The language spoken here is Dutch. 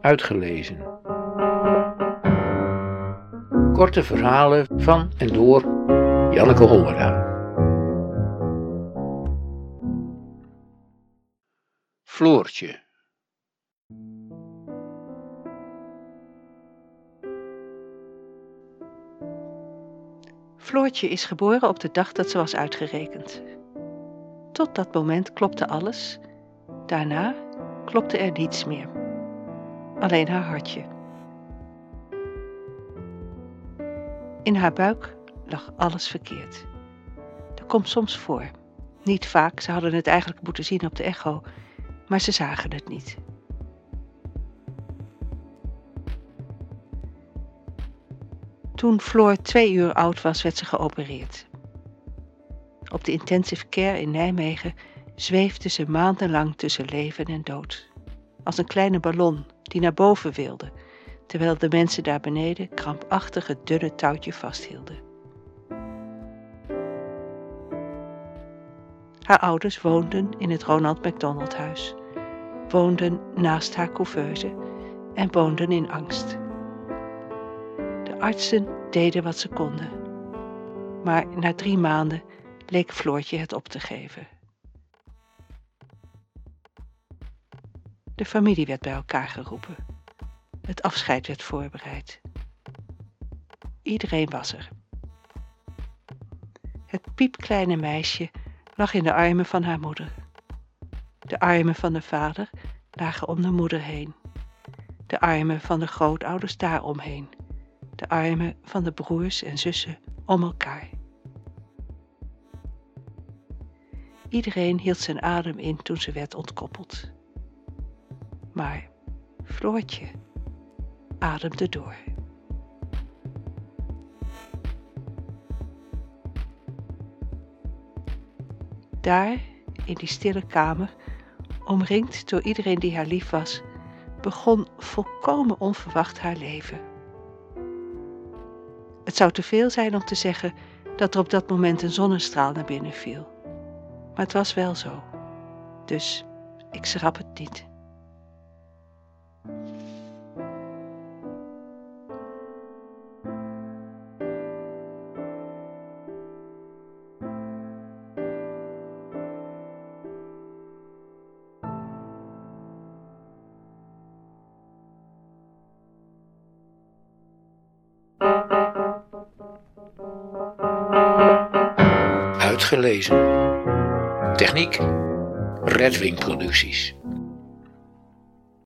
Uitgelezen. Korte verhalen van en door Janneke Hollera. Floortje. Floortje is geboren op de dag dat ze was uitgerekend. Tot dat moment klopte alles. Daarna klopte er niets meer. Alleen haar hartje. In haar buik lag alles verkeerd. Dat komt soms voor. Niet vaak, ze hadden het eigenlijk moeten zien op de echo, maar ze zagen het niet. Toen Floor twee uur oud was, werd ze geopereerd. Op de intensive care in Nijmegen zweefde ze maandenlang tussen leven en dood. Als een kleine ballon die naar boven wilde, terwijl de mensen daar beneden krampachtig het dunne touwtje vasthielden. Haar ouders woonden in het Ronald McDonald Huis, woonden naast haar couveuse en woonden in angst. De artsen deden wat ze konden, maar na drie maanden leek Floortje het op te geven. De familie werd bij elkaar geroepen. Het afscheid werd voorbereid. Iedereen was er. Het piepkleine meisje lag in de armen van haar moeder. De armen van de vader lagen om de moeder heen. De armen van de grootouders daaromheen. De armen van de broers en zussen om elkaar. Iedereen hield zijn adem in toen ze werd ontkoppeld. Maar Floortje ademde door. Daar, in die stille kamer, omringd door iedereen die haar lief was, begon volkomen onverwacht haar leven. Het zou te veel zijn om te zeggen dat er op dat moment een zonnestraal naar binnen viel. Maar het was wel zo. Dus ik schrap het niet. Uitgelezen. Techniek Redwing Producties.